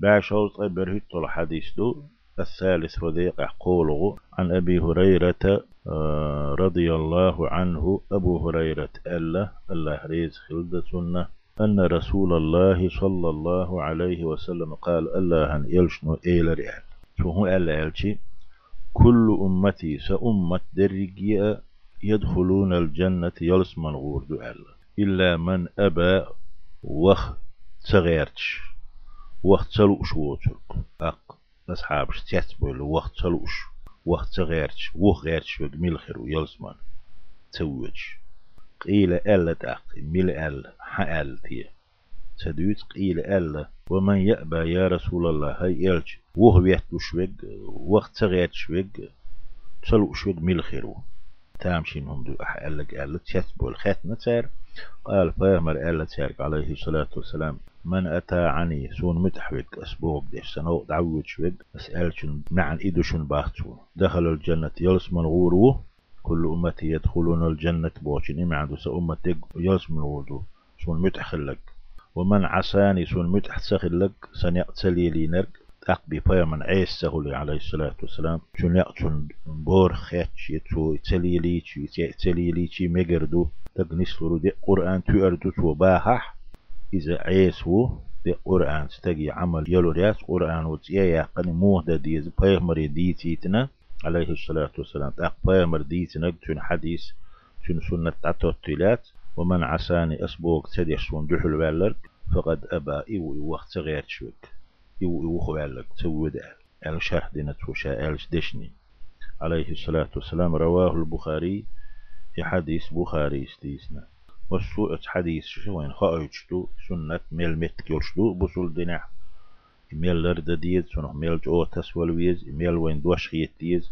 باش هوز برهت الحديث دو الثالث وديق قوله عن أبي هريرة آه، رضي الله عنه أبو هريرة ألا الله ريز خلد سنة أن رسول الله صلى الله عليه وسلم قال الله أن يلشنو إيل رئال فهو ألا يلشي كل أمتي سأمت درجية يدخلون الجنة يلس من غور إلا من أبى وخ تغيرتش وقت سلوش ووترك أق أصحابش تيتبول وقت سلوش وقت تغيرتش وخ غيرتش وق ملخر ويلسمان تسويتش قيل ألا تأق مل ألا حأل تيه تدويت قيل ألا ومن يأبى يا رسول الله هاي إلش وهو يحتو شوق وقت تغيرت شوق تسلو شوق ملخرو تامشين دو أح ألق ألا تيتبو الختمة تار. قال فيهمر ألا تار عليه الصلاة والسلام. من أتى عني سون متحوك أسبوع ديش سنو دعوت شوق أسألشن معن إيدو شن باختو دخل الجنة يلس من غورو كل أمتي يدخلون الجنة بوشن إما عندو سأمتك يلس من غورو. سون متحخلك ومن عساني سون متح سخلك سنيقتلي لي نرك. أقبي بيا من عيس سهولي عليه الصلاة والسلام. شون يقتون بور خيتش يتو تليلي تليلي تي مجردو تقنس لرو دي قرآن تؤردو تو باحح إذا عيس هو دي قرآن ستجي عمل يلو رياس قرآن وتيا يقني موه دا ديز بيا مري ديتيتنا. عليه الصلاة والسلام. تاق بيا مر ديتنا تون حديث تون سنة تعتوتيلات ومن عساني أسبوك تديش سون دحل والرك فقد أبا إيو وقت غير شوك. يو يو خوالك تود آل. شرح دينا توشا آل دشني عليه الصلاة والسلام. رواه البخاري في حديث بخاري استيسنا والسوء حديث شو وين خايجتو سنة ميل متك يلشدو بسول دينا ميل لرد ديز سنة ميل جو تسول ويز ميل وين دوش خيت ديز.